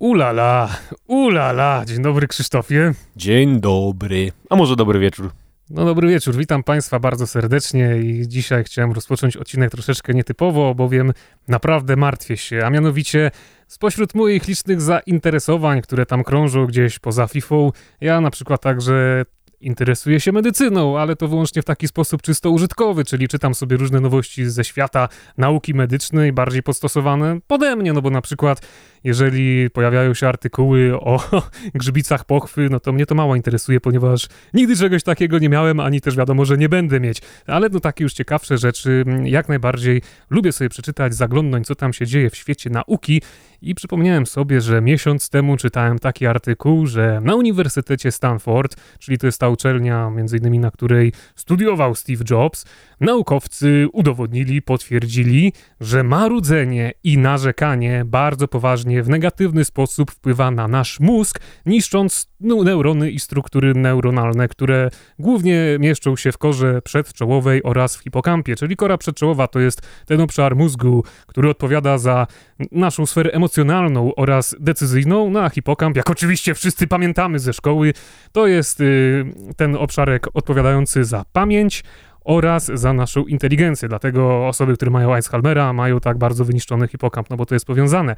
Ulala, ulala. Dzień dobry Krzysztofie. Dzień dobry. A może dobry wieczór. No dobry wieczór, witam Państwa bardzo serdecznie i dzisiaj chciałem rozpocząć odcinek troszeczkę nietypowo, bowiem naprawdę martwię się, a mianowicie spośród moich licznych zainteresowań, które tam krążą gdzieś poza FIFA, ja na przykład także interesuję się medycyną, ale to wyłącznie w taki sposób czysto użytkowy, czyli czytam sobie różne nowości ze świata nauki medycznej, bardziej podstosowane pode mnie, no bo na przykład jeżeli pojawiają się artykuły o grzybicach pochwy, no to mnie to mało interesuje, ponieważ nigdy czegoś takiego nie miałem, ani też wiadomo, że nie będę mieć. Ale no takie już ciekawsze rzeczy, jak najbardziej lubię sobie przeczytać, zaglądnąć, co tam się dzieje w świecie nauki i przypomniałem sobie, że miesiąc temu czytałem taki artykuł, że na Uniwersytecie Stanford, czyli to jest ta uczelnia, między innymi na której studiował Steve Jobs, naukowcy udowodnili, potwierdzili, że marudzenie i narzekanie bardzo poważnie w negatywny sposób wpływa na nasz mózg, niszcząc neurony i struktury neuronalne, które głównie mieszczą się w korze przedczołowej oraz w hipokampie, czyli kora przedczołowa to jest ten obszar mózgu, który odpowiada za naszą sferę emocjonalną oraz decyzyjną, no a hipokamp, jak oczywiście wszyscy pamiętamy ze szkoły, to jest y, ten obszarek odpowiadający za pamięć, oraz za naszą inteligencję. Dlatego osoby, które mają Alzheimera, mają tak bardzo wyniszczony hipokamp, no bo to jest powiązane.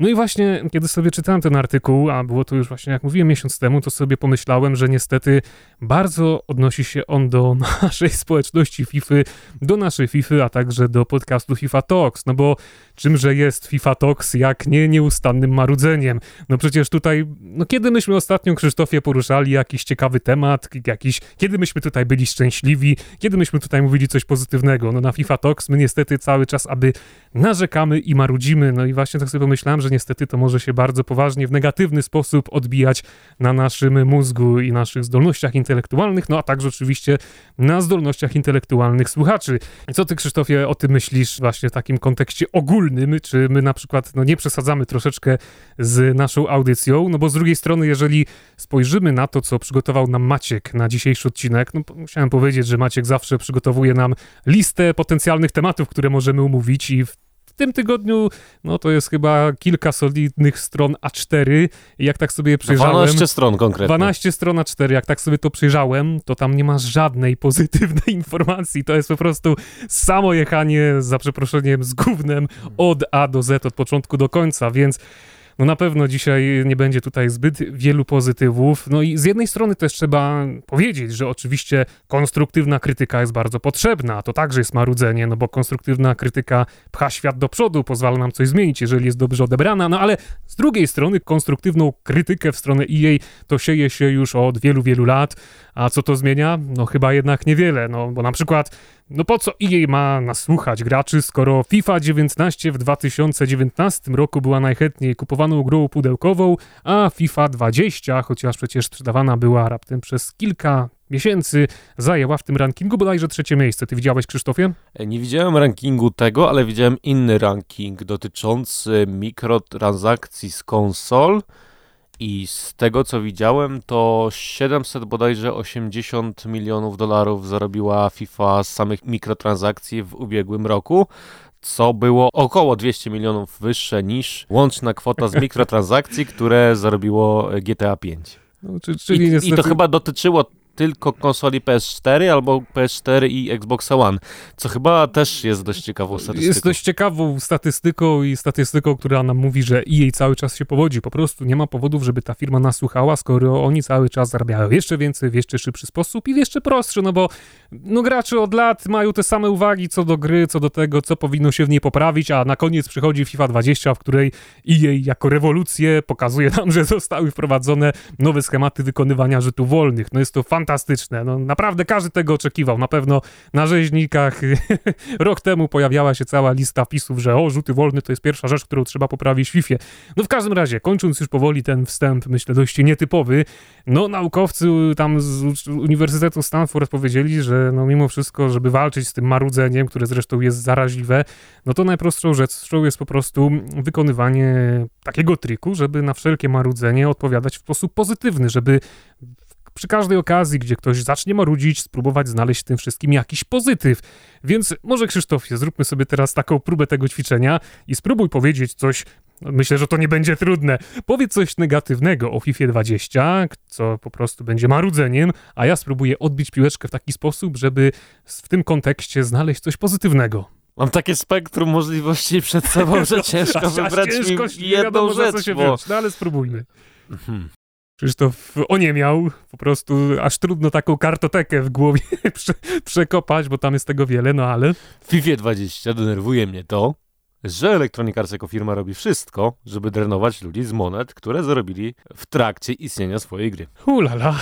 No i właśnie, kiedy sobie czytałem ten artykuł, a było to już właśnie, jak mówiłem, miesiąc temu, to sobie pomyślałem, że niestety bardzo odnosi się on do naszej społeczności FIFA, do naszej FIFA, a także do podcastu FIFA Talks, no bo czymże jest FIFA Talks, jak nie nieustannym marudzeniem? No przecież tutaj, no kiedy myśmy ostatnio, Krzysztofie, poruszali jakiś ciekawy temat, jakiś, kiedy myśmy tutaj byli szczęśliwi, kiedy myśmy tutaj mówili coś pozytywnego? No na FIFA Talks my niestety cały czas, aby narzekamy i marudzimy, no i właśnie tak sobie pomyślałem, że niestety to może się bardzo poważnie w negatywny sposób odbijać na naszym mózgu i naszych zdolnościach intelektualnych, no a także oczywiście na zdolnościach intelektualnych słuchaczy. Co ty, Krzysztofie, o tym myślisz właśnie w takim kontekście ogólnym? Czy my na przykład no, nie przesadzamy troszeczkę z naszą audycją? No bo z drugiej strony, jeżeli spojrzymy na to, co przygotował nam Maciek na dzisiejszy odcinek, no musiałem powiedzieć, że Maciek zawsze przygotowuje nam listę potencjalnych tematów, które możemy umówić i w w tym tygodniu, no to jest chyba kilka solidnych stron A4. I jak tak sobie przejrzałem... 12 stron konkretnie. 12 stron A4, jak tak sobie to przejrzałem, to tam nie ma żadnej pozytywnej informacji. To jest po prostu samo jechanie, za przeproszeniem, z gównem od A do Z, od początku do końca, więc no na pewno dzisiaj nie będzie tutaj zbyt wielu pozytywów. No i z jednej strony też trzeba powiedzieć, że oczywiście konstruktywna krytyka jest bardzo potrzebna. To także jest marudzenie, no bo konstruktywna krytyka pcha świat do przodu, pozwala nam coś zmienić, jeżeli jest dobrze odebrana. No ale z drugiej strony konstruktywną krytykę w stronę EA to sieje się już od wielu, wielu lat. A co to zmienia? No chyba jednak niewiele, no bo na przykład no po co EA ma nas słuchać graczy, skoro FIFA 19 w 2019 roku była najchętniej kupowaną grą pudełkową, a FIFA 20, chociaż przecież sprzedawana była raptem przez kilka miesięcy, zajęła w tym rankingu bodajże trzecie miejsce. Ty widziałeś, Krzysztofie? E, nie widziałem rankingu tego, ale widziałem inny ranking dotyczący mikrotransakcji z konsol. I z tego co widziałem, to 700 bodajże 80 milionów dolarów zarobiła FIFA z samych mikrotransakcji w ubiegłym roku, co było około 200 milionów wyższe niż łączna kwota z mikrotransakcji, które zarobiło GTA 5. No, czyli I, niestety... I to chyba dotyczyło tylko konsoli PS4 albo PS4 i Xbox One, co chyba też jest dość ciekawą statystyką. Jest dość ciekawą statystyką i statystyką, która nam mówi, że jej cały czas się powodzi. Po prostu nie ma powodów, żeby ta firma nasłuchała, skoro oni cały czas zarabiają jeszcze więcej, w jeszcze szybszy sposób i w jeszcze prostszy, no bo no gracze od lat mają te same uwagi co do gry, co do tego, co powinno się w niej poprawić, a na koniec przychodzi FIFA 20, w której EA jako rewolucję pokazuje nam, że zostały wprowadzone nowe schematy wykonywania rzutów wolnych. No jest to fantastyczne fantastyczne. No, naprawdę każdy tego oczekiwał. Na pewno na rzeźnikach rok temu pojawiała się cała lista wpisów, że o, rzuty wolne to jest pierwsza rzecz, którą trzeba poprawić w FIFA. No w każdym razie, kończąc już powoli ten wstęp, myślę dość nietypowy, no naukowcy tam z Uniwersytetu Stanford powiedzieli, że no mimo wszystko, żeby walczyć z tym marudzeniem, które zresztą jest zaraźliwe, no to najprostszą rzeczą jest po prostu wykonywanie takiego triku, żeby na wszelkie marudzenie odpowiadać w sposób pozytywny, żeby przy każdej okazji, gdzie ktoś zacznie marudzić, spróbować znaleźć w tym wszystkim jakiś pozytyw. Więc może Krzysztofie, zróbmy sobie teraz taką próbę tego ćwiczenia i spróbuj powiedzieć coś Myślę, że to nie będzie trudne. Powiedz coś negatywnego o FIFA 20, co po prostu będzie marudzeniem, a ja spróbuję odbić piłeczkę w taki sposób, żeby w tym kontekście znaleźć coś pozytywnego. Mam takie spektrum możliwości przed sobą, że ciężko aż wybrać ciężko, mi nie jedną wiadomo, rzecz, się bo... wziąć, No ale spróbujmy. Mhm. Krzysztof oniemiał, po prostu aż trudno taką kartotekę w głowie prze, przekopać, bo tam jest tego wiele, no ale... W FIFA 20 denerwuje mnie to, że Electronic Arts jako firma robi wszystko, żeby drenować ludzi z monet, które zarobili w trakcie istnienia swojej gry. Ulala.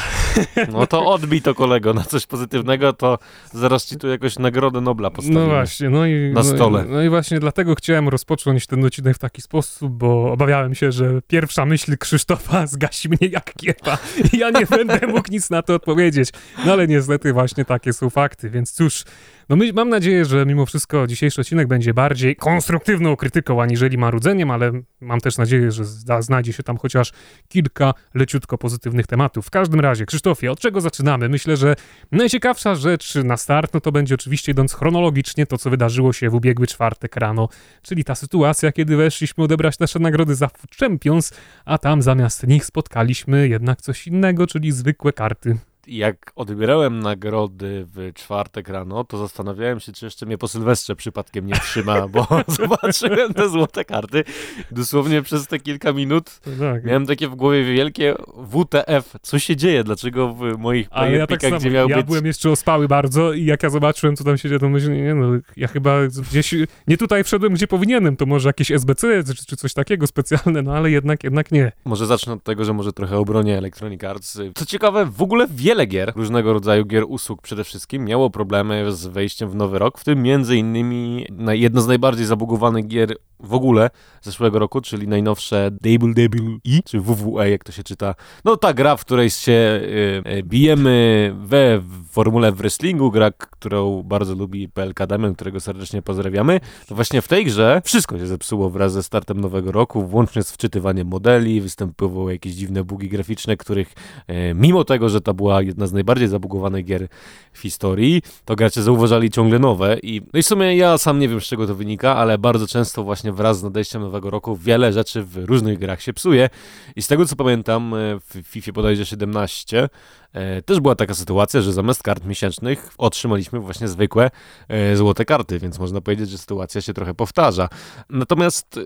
No to odbij to kolego na coś pozytywnego, to zaraz ci tu jakoś nagrodę Nobla postawimy. No właśnie, no i, Na stole. No, i- no i właśnie dlatego chciałem rozpocząć ten odcinek w taki sposób, bo obawiałem się, że pierwsza myśl Krzysztofa zgasi mnie jak kiepa i ja nie będę mógł nic na to odpowiedzieć. No ale niestety właśnie takie są fakty, więc cóż, no my, mam nadzieję, że mimo wszystko dzisiejszy odcinek będzie bardziej konstruktywną krytyką aniżeli marudzeniem, ale mam też nadzieję, że zda, znajdzie się tam chociaż kilka leciutko pozytywnych tematów. W każdym razie, Krzysztofie, od czego zaczynamy? Myślę, że najciekawsza rzecz na start, no to będzie oczywiście idąc chronologicznie to, co wydarzyło się w ubiegły czwartek rano, czyli ta sytuacja, kiedy weszliśmy odebrać nasze nagrody za Champions, a tam zamiast nich spotkaliśmy jednak coś innego, czyli zwykłe karty. Jak odbierałem nagrody w czwartek rano, to zastanawiałem się, czy jeszcze mnie po Sylwestrze przypadkiem nie trzyma, bo zobaczyłem te złote karty. Dosłownie przez te kilka minut Tak. miałem takie w głowie wielkie WTF. Co się dzieje? Dlaczego w moich Ale ja tak samo, gdzie miał ja być... byłem jeszcze ospały bardzo i jak ja zobaczyłem, co tam się dzieje, to myślę, nie no, ja chyba gdzieś, nie tutaj wszedłem, gdzie powinienem, to może jakieś SBC czy, czy coś takiego specjalne, no ale jednak, jednak nie. Może zacznę od tego, że może trochę obronię Electronic Arts. Co ciekawe, w ogóle wiele gier, różnego rodzaju gier usług przede wszystkim, miało problemy z wejściem w nowy rok, w tym między innymi jedno z najbardziej zabugowanych gier w ogóle zeszłego roku, czyli najnowsze WWE, czy WWE, jak to się czyta. No ta gra, w której się y, y, bijemy we formule w wrestlingu, gra, którą bardzo lubi PLK Damian, którego serdecznie pozdrawiamy. To właśnie w tej grze wszystko się zepsuło wraz ze startem nowego roku, włącznie z wczytywaniem modeli, występowały jakieś dziwne bugi graficzne, których e, mimo tego, że to była jedna z najbardziej zabugowanych gier w historii, to gracze zauważali ciągle nowe i no i w sumie ja sam nie wiem z czego to wynika, ale bardzo często właśnie wraz z nadejściem nowego roku wiele rzeczy w różnych grach się psuje i z tego co pamiętam e, w FIFA bodajże 17 e, też była taka sytuacja, że zamiast kart miesięcznych otrzymaliśmy właśnie zwykłe e, złote karty, więc można powiedzieć, że sytuacja się trochę powtarza. Natomiast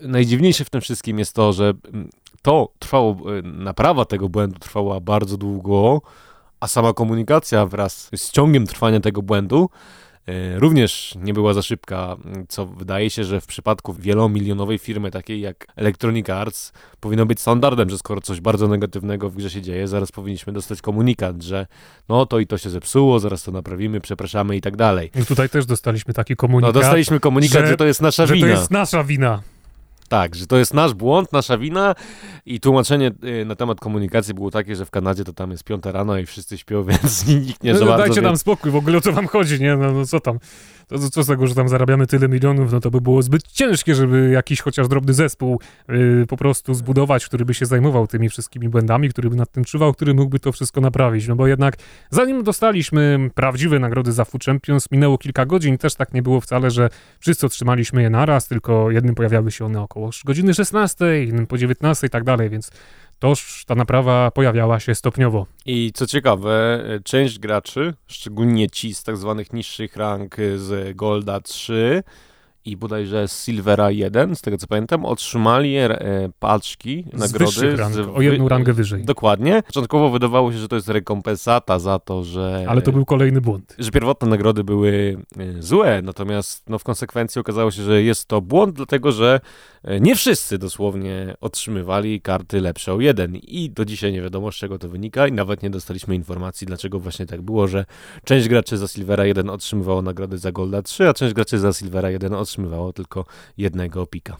najdziwniejsze w tym wszystkim jest to, że mm, to trwało, e, naprawa tego błędu trwała bardzo długo, a sama komunikacja wraz z ciągiem trwania tego błędu e, również nie była za szybka, m, co wydaje się, że w przypadku wielomilionowej firmy takiej jak Electronic Arts powinno być standardem, że skoro coś bardzo negatywnego w grze się dzieje, zaraz powinniśmy dostać komunikat, że no to i to się zepsuło, zaraz to naprawimy, przepraszamy i tak dalej. I tutaj też dostaliśmy taki No komunikat, dostaliśmy komunikat, że- że, to jest nasza że wina. to jest nasza wina. Tak, że to jest nasz błąd, nasza wina i tłumaczenie y, na temat komunikacji było takie, że w Kanadzie to tam jest piąta rano i wszyscy śpią, więc nikt nie za No, bardzo dajcie wie. nam spokój, w ogóle o co wam chodzi, nie? No, no co tam? To, co z tego, że tam zarabiamy tyle milionów, no to by było zbyt ciężkie, żeby jakiś chociaż drobny zespół y, po prostu zbudować, który by się zajmował tymi wszystkimi błędami, który by nad tym czuwał, który mógłby to wszystko naprawić. No bo jednak zanim dostaliśmy prawdziwe nagrody za Food Champions, minęło kilka godzin też tak nie było wcale, że wszyscy otrzymaliśmy je naraz, tylko jednym pojawiały się one około godziny 16, innym po 19 i tak dalej, więc toż ta naprawa pojawiała się stopniowo. I co ciekawe, część graczy, szczególnie ci z tak zwanych niższych rank y, z Golda 3 i bodajże z Silvera 1, z tego co pamiętam, otrzymali e, paczki, Z nagrody. rank, z o jedną rangę wyżej. Dokładnie. Początkowo wydawało się, że to jest rekompensata za to, że... Ale to był kolejny błąd. że pierwotne nagrody były e, złe, natomiast no, w konsekwencji okazało się, że jest to błąd, dlatego że e, nie wszyscy dosłownie otrzymywali karty lepsze o jeden i do dzisiaj nie wiadomo z czego to wynika i nawet nie dostaliśmy informacji, dlaczego właśnie tak było, że część graczy za Silvera 1 otrzymywało nagrody za Golda 3, a część graczy za Silvera 1 otrzymywało tylko jednego pika.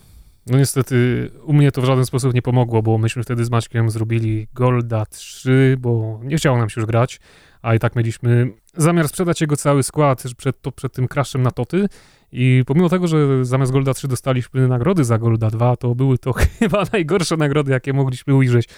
No niestety u mnie to w żaden sposób nie pomogło, bo myśmy wtedy z Maćkiem zrobili Golda 3, bo nie chciało nam się już grać, a i tak mieliśmy zamiar sprzedać jego cały skład przed, to, przed tym crashem na Toty i pomimo tego, że zamiast Golda 3 dostaliśmy nagrody za Golda 2, to były to chyba najgorsze nagrody, jakie mogliśmy ujrzeć.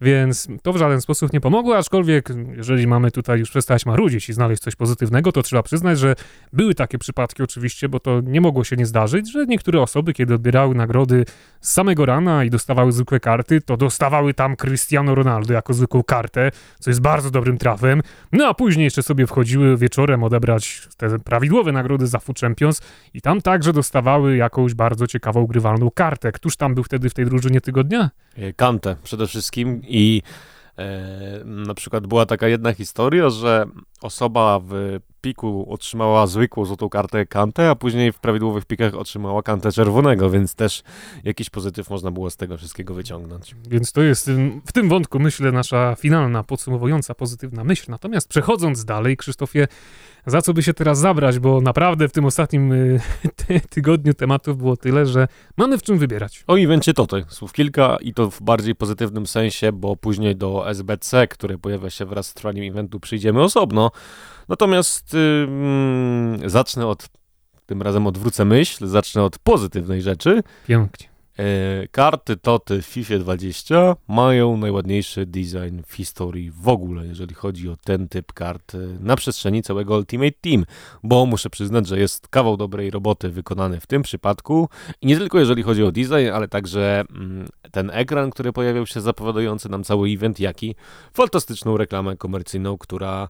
Więc to w żaden sposób nie pomogło, aczkolwiek jeżeli mamy tutaj już przestać marudzić i znaleźć coś pozytywnego, to trzeba przyznać, że były takie przypadki oczywiście, bo to nie mogło się nie zdarzyć, że niektóre osoby, kiedy odbierały nagrody z samego rana i dostawały zwykłe karty, to dostawały tam Cristiano Ronaldo jako zwykłą kartę, co jest bardzo dobrym trafem, no a później jeszcze sobie wchodziły wieczorem odebrać te prawidłowe nagrody za Food Champions i tam także dostawały jakąś bardzo ciekawą grywalną kartę. Któż tam był wtedy w tej drużynie tygodnia? Kante przede wszystkim i e, na przykład była taka jedna historia, że osoba w piku otrzymała zwykłą złotą kartę Kante, a później w prawidłowych pikach otrzymała Kantę czerwonego, więc też jakiś pozytyw można było z tego wszystkiego wyciągnąć. Więc to jest w tym wątku, myślę, nasza finalna, podsumowująca, pozytywna myśl. Natomiast przechodząc dalej, Krzysztofie, za co by się teraz zabrać, bo naprawdę w tym ostatnim y, tygodniu tematów było tyle, że mamy w czym wybierać. O evencie Toty, słów kilka i to w bardziej pozytywnym sensie, bo później do SBC, które pojawia się wraz z trwaniem eventu, przyjdziemy osobno. Natomiast yy, zacznę od, tym razem odwrócę myśl, zacznę od pozytywnej rzeczy. Pięknie. E, karty Toty w FIFA 20 mają najładniejszy design w historii w ogóle, jeżeli chodzi o ten typ kart e, na przestrzeni całego Ultimate Team, bo muszę przyznać, że jest kawał dobrej roboty wykonany w tym przypadku i nie tylko jeżeli chodzi o design, ale także mm, ten ekran, który pojawiał się zapowiadający nam cały event, jak i fantastyczną reklamę komercyjną, która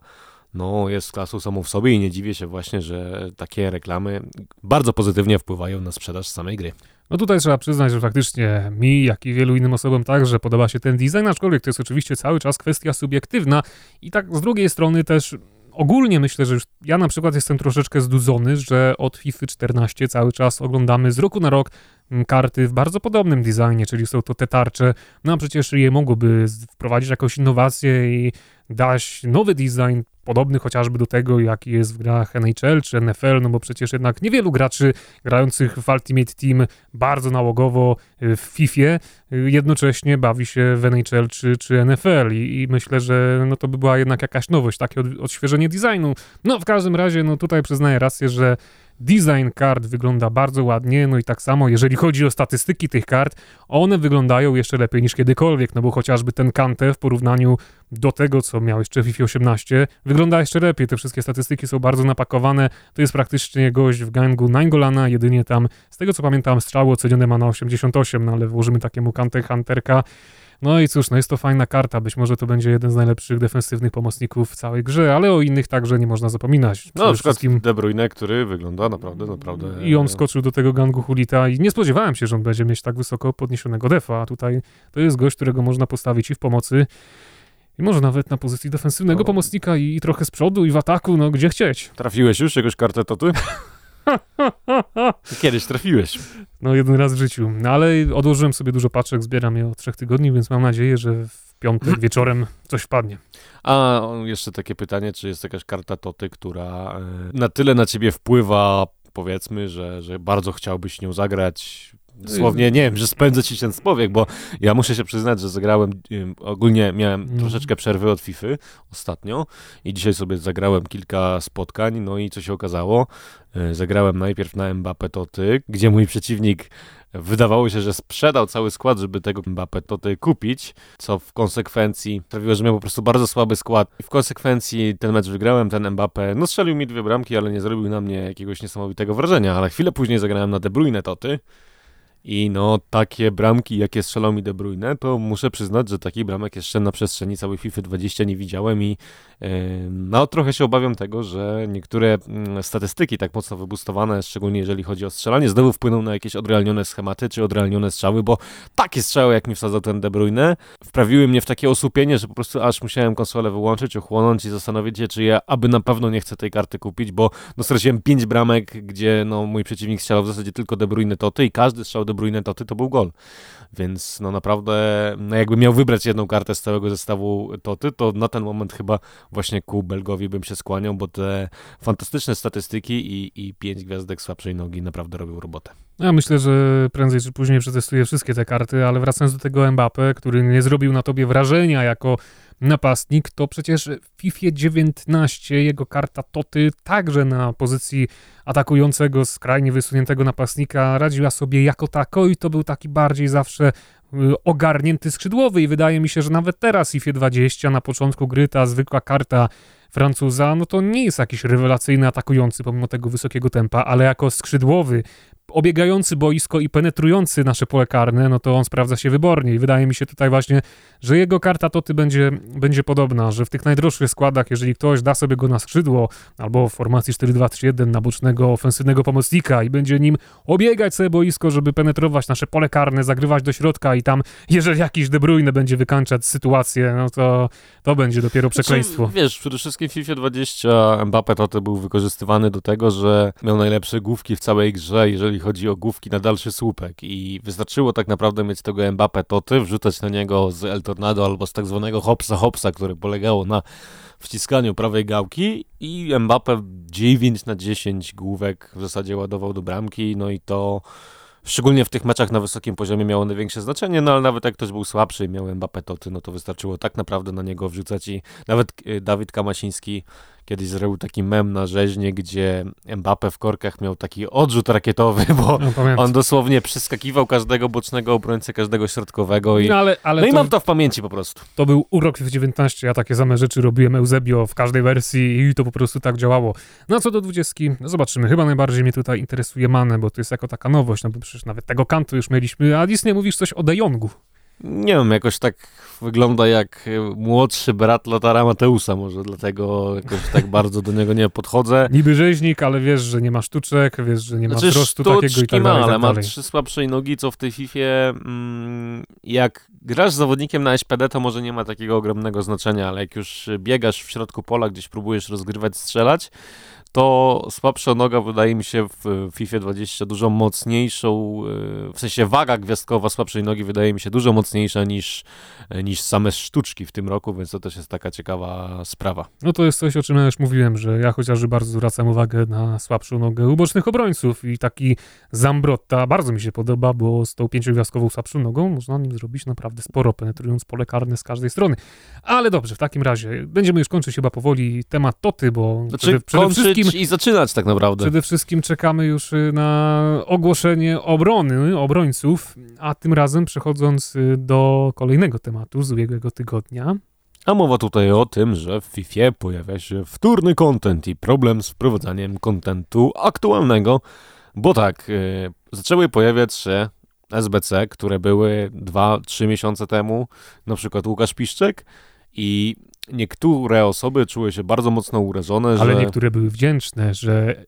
no, jest klasą samą w sobie i nie dziwię się właśnie, że takie reklamy bardzo pozytywnie wpływają na sprzedaż samej gry. No tutaj trzeba przyznać, że faktycznie mi, jak i wielu innym osobom także podoba się ten design, aczkolwiek to jest oczywiście cały czas kwestia subiektywna i tak z drugiej strony też ogólnie myślę, że już ja na przykład jestem troszeczkę zdudzony, że od FIFA 14 cały czas oglądamy z roku na rok karty w bardzo podobnym designie, czyli są to te tarcze, no a przecież je mogłoby wprowadzić jakąś innowację i dać nowy design, podobny chociażby do tego, jaki jest w grach NHL czy NFL, no bo przecież jednak niewielu graczy grających w Ultimate Team bardzo nałogowo y, w FIFA y, jednocześnie bawi się w NHL czy, czy NFL I, i myślę, że no to by była jednak jakaś nowość, takie od, odświeżenie designu. No w każdym razie, no tutaj przyznaję rację, że Design kart wygląda bardzo ładnie, no i tak samo, jeżeli chodzi o statystyki tych kart, one wyglądają jeszcze lepiej niż kiedykolwiek, no bo chociażby ten Kante w porównaniu do tego, co miał jeszcze w FIFA 18, wygląda jeszcze lepiej. Te wszystkie statystyki są bardzo napakowane. To jest praktycznie gość w gangu Naingolana, jedynie tam, z tego co pamiętam, strzały ocenione ma na 88, no ale włożymy takiemu Kante Hunterka. No i cóż, no jest to fajna karta, być może to będzie jeden z najlepszych defensywnych pomocników w całej grze, ale o innych także nie można zapominać. No na przykład wszystkim... De Bruyne, który wygląda naprawdę, naprawdę... I on skoczył do tego gangu Hulita i nie spodziewałem się, że on będzie mieć tak wysoko podniesionego defa, a tutaj to jest gość, którego można postawić i w pomocy, i może nawet na pozycji defensywnego no. pomocnika i trochę z przodu i w ataku, no gdzie chcieć. Trafiłeś już jakąś kartę to ty? Kiedyś trafiłeś. No, jeden raz w życiu. No, ale odłożyłem sobie dużo paczek, zbieram je od trzech tygodni, więc mam nadzieję, że w piątek wieczorem coś wpadnie. A jeszcze takie pytanie, czy jest jakaś karta Toty, która e, na tyle na ciebie wpływa, powiedzmy, że, że bardzo chciałbyś nią zagrać, dosłownie, nie wiem, że spędzę ci ten spowiek, bo ja muszę się przyznać, że zagrałem, ogólnie miałem no. troszeczkę przerwy od FIFA ostatnio i dzisiaj sobie zagrałem kilka spotkań, no i co się okazało, e, zagrałem najpierw na Mbappé Toty, gdzie mój przeciwnik wydawało się, że sprzedał cały skład, żeby tego Mbappé Toty kupić, co w konsekwencji sprawiło, że miał po prostu bardzo słaby skład. I w konsekwencji ten mecz wygrałem, ten Mbappé, no strzelił mi dwie bramki, ale nie zrobił na mnie jakiegoś niesamowitego wrażenia, ale chwilę później zagrałem na De Bruyne Toty, i no, takie bramki, jakie strzelał mi De Bruyne, to muszę przyznać, że takich bramek jeszcze na przestrzeni całej FIFA 20 nie widziałem i no, trochę się obawiam tego, że niektóre yy, statystyki tak mocno wybustowane, szczególnie jeżeli chodzi o strzelanie, znowu wpłyną na jakieś odrealnione schematy czy odrealnione strzały, bo takie strzały, jak mi wsadzał ten De Bruyne, wprawiły mnie w takie osłupienie, że po prostu aż musiałem konsolę wyłączyć, ochłonąć i zastanowić się, czy ja aby na pewno nie chcę tej karty kupić, bo no, straciłem 5 bramek, gdzie no, mój przeciwnik strzelał w zasadzie tylko De Bruyne Toty i każdy strzał De Bruyne Toty to był gol. Więc no naprawdę, no jakby miał wybrać jedną kartę z całego zestawu Toty, to na ten moment chyba właśnie ku Belgowi bym się skłaniał, bo te fantastyczne statystyki i, i pięć gwiazdek słabszej nogi naprawdę robią robotę. Ja myślę, że prędzej czy później przetestuję wszystkie te karty, ale wracając do tego Mbappe, który nie zrobił na tobie wrażenia jako napastnik, to przecież w FIFA 19 jego karta Toty także na pozycji atakującego, skrajnie wysuniętego napastnika radziła sobie jako tako i to był taki bardziej zawsze y, ogarnięty skrzydłowy i wydaje mi się, że nawet teraz FIFA 20 na początku gry ta zwykła karta Francuza, no to nie jest jakiś rewelacyjny atakujący pomimo tego wysokiego tempa, ale jako skrzydłowy obiegający boisko i penetrujący nasze pole karne, no to on sprawdza się wybornie i wydaje mi się tutaj właśnie, że jego karta Toty będzie, będzie podobna, że w tych najdroższych składach, jeżeli ktoś da sobie go na skrzydło albo w formacji 4-2-3-1 na bocznego ofensywnego pomocnika i będzie nim obiegać sobie boisko, żeby penetrować nasze pole karne, zagrywać do środka i tam, jeżeli jakiś De Bruyne będzie wykańczać sytuację, no to to będzie dopiero znaczy, przekleństwo. Znaczy, wiesz, przede wszystkim w FIFA 20 Mbappe Toty był wykorzystywany do tego, że miał najlepsze główki w całej grze, jeżeli chodzi o główki na dalszy słupek. I wystarczyło tak naprawdę mieć tego Mbappe Toty, wrzucać na niego z El Tornado albo z tak zwanego hopsa hopsa, które polegało na wciskaniu prawej gałki i Mbappe 9 na 10 główek w zasadzie ładował do bramki, no i to szczególnie w tych meczach na wysokim poziomie miało największe znaczenie, no ale nawet jak ktoś był słabszy i miał Mbappe Toty, no to wystarczyło tak naprawdę na niego wrzucać i nawet e, Dawid Kamasiński kiedyś zrobił taki mem na rzeźnie, gdzie Mbappe w korkach miał taki odrzut rakietowy, bo no, on dosłownie przeskakiwał każdego bocznego obrońcę, każdego środkowego i, no, ale, ale no i mam to w pamięci po prostu. To był urok w 19, ja takie same rzeczy robiłem Eusebio w każdej wersji i to po prostu tak działało. No co do 20, no zobaczymy. Chyba najbardziej mnie tutaj interesuje Mane, bo to jest jako taka nowość, no bo przecież nawet tego kantu już mieliśmy, a Disney mówisz coś o De Jongu. Nie wiem, jakoś tak wygląda jak młodszy brat Lotara Mateusa, może dlatego jakoś tak bardzo do niego nie podchodzę. Niby rzeźnik, ale wiesz, że nie ma sztuczek, wiesz, że nie ma znaczy, wzrostu takiego i tak dalej. ma, ale tak ma trzy słabszej nogi, co w tej Fifie mm, jak grasz z zawodnikiem na SPD, to może nie ma takiego ogromnego znaczenia, ale jak już biegasz w środku pola, gdzieś próbujesz rozgrywać, strzelać, to słabsza noga wydaje mi się w FIFA 20 dużo mocniejszą, e, w sensie waga gwiazdkowa słabszej nogi wydaje mi się dużo mocniejsza niż, e, niż same sztuczki w tym roku, więc to też jest taka ciekawa sprawa. No to jest coś, o czym ja już mówiłem, że ja chociażby bardzo zwracam uwagę na słabszą nogę ubocznych obrońców i taki Zambrotta bardzo mi się podoba, bo z tą pięciogwiazdkową słabszą nogą można nim zrobić naprawdę sporo, penetrując pole karne z każdej strony. Ale dobrze, w takim razie będziemy już kończyć chyba powoli temat Toty, bo znaczy, przede, przede wszystkim i zaczynać tak naprawdę. Przede wszystkim czekamy już y, na ogłoszenie obrony, obrońców, a tym razem przechodząc y, do kolejnego tematu z ubiegłego tygodnia. A mowa tutaj o tym, że w FIFA pojawia się wtórny content i problem z wprowadzaniem kontentu aktualnego, bo tak, yy, zaczęły pojawiać się SBC, które były 2-3 miesiące temu, na przykład Łukasz Piszczek i niektóre osoby czuły się bardzo mocno urażone, Ale że... niektóre były wdzięczne, że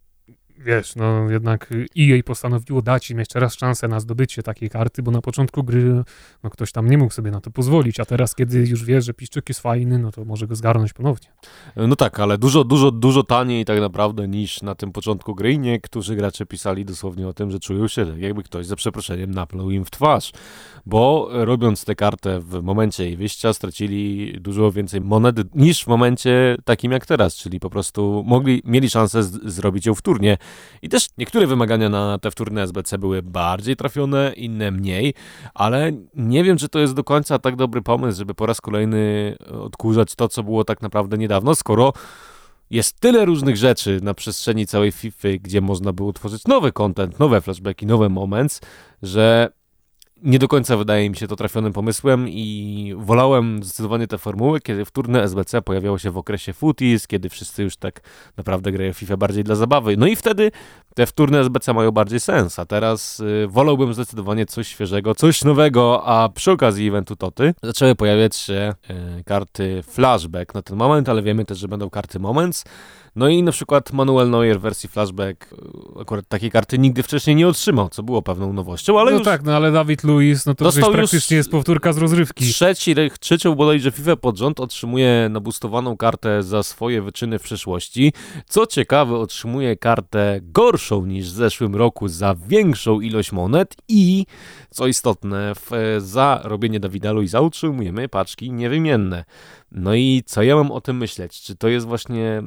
wiesz, no jednak EA postanowiło dać im jeszcze raz szansę na zdobycie takiej karty, bo na początku gry no ktoś tam nie mógł sobie na to pozwolić, a teraz kiedy już wie, że Piszczyk jest fajny, no to może go zgarnąć ponownie. No tak, ale dużo, dużo, dużo taniej tak naprawdę niż na tym początku gry. Niektórzy gracze pisali dosłownie o tym, że czują się jakby ktoś za przeproszeniem napluł im w twarz, bo robiąc tę kartę w momencie jej wyjścia stracili dużo więcej monet niż w momencie takim jak teraz, czyli po prostu mogli, mieli szansę z, zrobić ją wtórnie i też niektóre wymagania na te wtórne SBC były bardziej trafione, inne mniej, ale nie wiem, czy to jest do końca tak dobry pomysł, żeby po raz kolejny odkurzać to, co było tak naprawdę niedawno, skoro jest tyle różnych rzeczy na przestrzeni całej FIFA, gdzie można było tworzyć nowy content, nowe flashbacki, nowe moments, że nie do końca wydaje mi się to trafionym pomysłem i wolałem zdecydowanie te formuły, kiedy wtórne SBC pojawiało się w okresie footies, kiedy wszyscy już tak naprawdę grają FIFA bardziej dla zabawy. No i wtedy te wtórne SBC mają bardziej sens, a teraz y, wolałbym zdecydowanie coś świeżego, coś nowego, a przy okazji eventu Toty zaczęły pojawiać się y, karty flashback na ten moment, ale wiemy też, że będą karty moments, no i na przykład Manuel Neuer w wersji flashback y, akurat takiej karty nigdy wcześniej nie otrzymał, co było pewną nowością, ale No już... tak, no ale Dawid Luiz, no to przecież praktycznie jest powtórka z rozrywki. Trzeci, trzecią bodajże FIFA pod rząd otrzymuje nabustowaną kartę za swoje wyczyny w przeszłości. Co ciekawe, otrzymuje kartę gorszą niż w zeszłym roku za większą ilość monet i, co istotne, w, za robienie Dawida Luiza utrzymujemy paczki niewymienne. No i co ja mam o tym myśleć? Czy to jest właśnie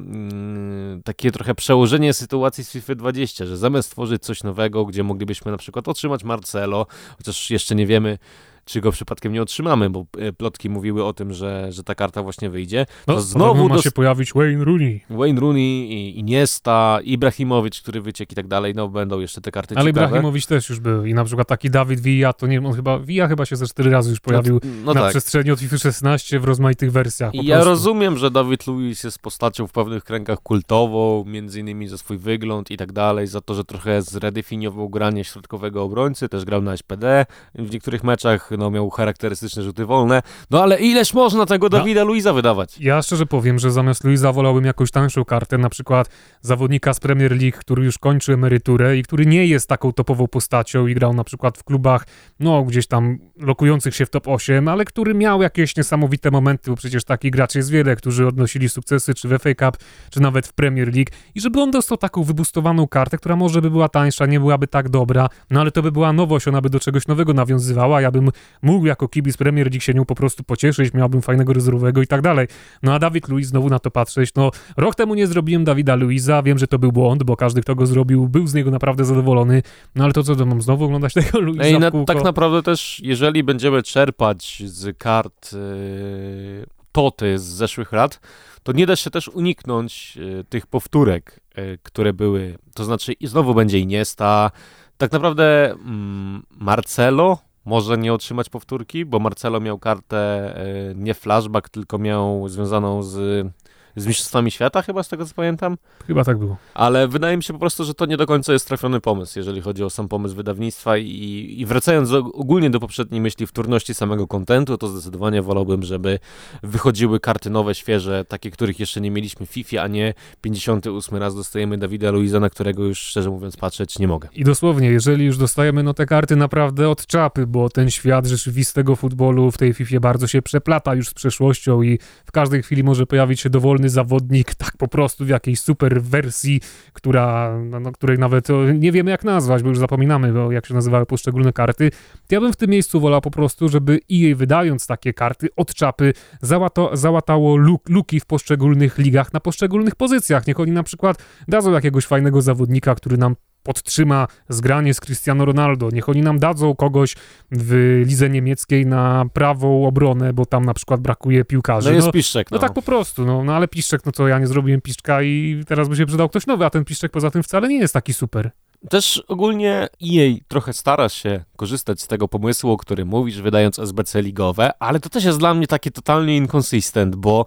yy, takie trochę przełożenie sytuacji z FIFA 20, że zamiast tworzyć coś nowego, gdzie moglibyśmy na przykład otrzymać Marcelo, chociaż jeszcze nie wiemy, czy go przypadkiem nie otrzymamy, bo e, plotki mówiły o tym, że, że ta karta właśnie wyjdzie. No, znowu ma się pojawić Wayne Rooney. Wayne Rooney, Iniesta, Ibrahimowicz, który wyciekł i tak dalej, no będą jeszcze te karty Ale ciekawe. Ibrahimowicz też już był i na przykład taki Dawid Villa, to nie wiem, on chyba, Villa chyba się ze cztery razy już pojawił no, no na tak. przestrzeni od FIFA 16 w rozmaitych wersjach. I ja rozumiem, że Dawid Luiz jest postacią w pewnych kręgach kultową, między innymi za swój wygląd i tak dalej, za to, że trochę zredefiniował granie środkowego obrońcy, też grał na SPD, w niektórych meczach no, miał charakterystyczne rzuty wolne. No ale ileż można tego. Dawida no, Luiza wydawać? Ja szczerze powiem, że zamiast Luiza wolałbym jakąś tańszą kartę, na przykład zawodnika z Premier League, który już kończy emeryturę i który nie jest taką topową postacią i grał na przykład w klubach, no gdzieś tam lokujących się w top 8, ale który miał jakieś niesamowite momenty, bo przecież takich graczy jest wiele, którzy odnosili sukcesy czy w FA Cup, czy nawet w Premier League i żeby on dostał taką wybustowaną kartę, która może by była tańsza, nie byłaby tak dobra, no ale to by była nowość, ona by do czegoś nowego nawiązywała, ja bym mógł jako kibic Premier League się nią po prostu pocieszyć, miałbym fajnego rezerwowego i tak dalej. No a Dawid Luiz znowu na to patrzeć, no rok temu nie zrobiłem Dawida Luiza, wiem, że to był błąd, bo każdy, kto go zrobił, był z niego naprawdę zadowolony, no ale to co, to mam znowu oglądać tego Luiza no i na, Tak naprawdę też, jeżeli będziemy czerpać z kart yy, Toty z zeszłych lat, to nie da się też uniknąć yy, tych powtórek, yy, które były, to znaczy znowu będzie Iniesta, tak naprawdę mm, Marcelo może nie otrzymać powtórki, bo Marcelo miał kartę e, nie flashback, tylko miał związaną z z Mistrzostwami Świata, chyba z tego co pamiętam. Chyba tak było. Ale wydaje mi się po prostu, że to nie do końca jest trafiony pomysł, jeżeli chodzi o sam pomysł wydawnictwa i, i wracając ogólnie do poprzedniej myśli wtórności samego kontentu, to zdecydowanie wolałbym, żeby wychodziły karty nowe, świeże, takie, których jeszcze nie mieliśmy w FIFA, a nie 58 raz dostajemy Dawida Luiza, na którego już szczerze mówiąc patrzeć nie mogę. I dosłownie, jeżeli już dostajemy no te karty naprawdę od czapy, bo ten świat rzeczywistego futbolu w tej FIFA bardzo się przeplata już z przeszłością i w każdej chwili może pojawić się dowolny zawodnik, tak po prostu w jakiejś super wersji, która, no, no, której nawet nie wiemy jak nazwać, bo już zapominamy, bo jak się nazywały poszczególne karty. Ja bym w tym miejscu wolał po prostu, żeby EA wydając takie karty od czapy załato, załatało luk, luki w poszczególnych ligach na poszczególnych pozycjach. Niech oni na przykład dadzą jakiegoś fajnego zawodnika, który nam podtrzyma zgranie z Cristiano Ronaldo. Niech oni nam dadzą kogoś w lidze niemieckiej na prawą obronę, bo tam na przykład brakuje piłkarzy. No jest no, Piszczek. No. no. tak po prostu, no, no ale Piszczek, no to ja nie zrobiłem Piszczka i teraz by się przydał ktoś nowy, a ten Piszczek poza tym wcale nie jest taki super. Też ogólnie EA trochę stara się korzystać z tego pomysłu, o którym mówisz, wydając SBC ligowe, ale to też jest dla mnie takie totalnie inconsistent, bo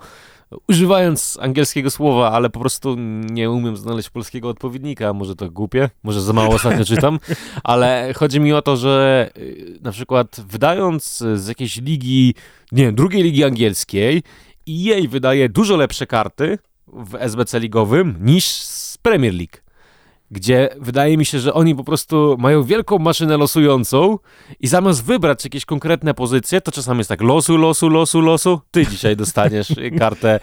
używając angielskiego słowa, ale po prostu nie umiem znaleźć polskiego odpowiednika. Może to głupie, może za mało ostatnio czytam, ale chodzi mi o to, że y, na przykład wydając z jakiejś ligi, nie wiem, drugiej ligi angielskiej i jej wydaje dużo lepsze karty w SBC ligowym niż z Premier League gdzie wydaje mi się, że oni po prostu mają wielką maszynę losującą i zamiast wybrać jakieś konkretne pozycje, to czasami jest tak losu, losu, losu, losu, ty dzisiaj dostaniesz kartę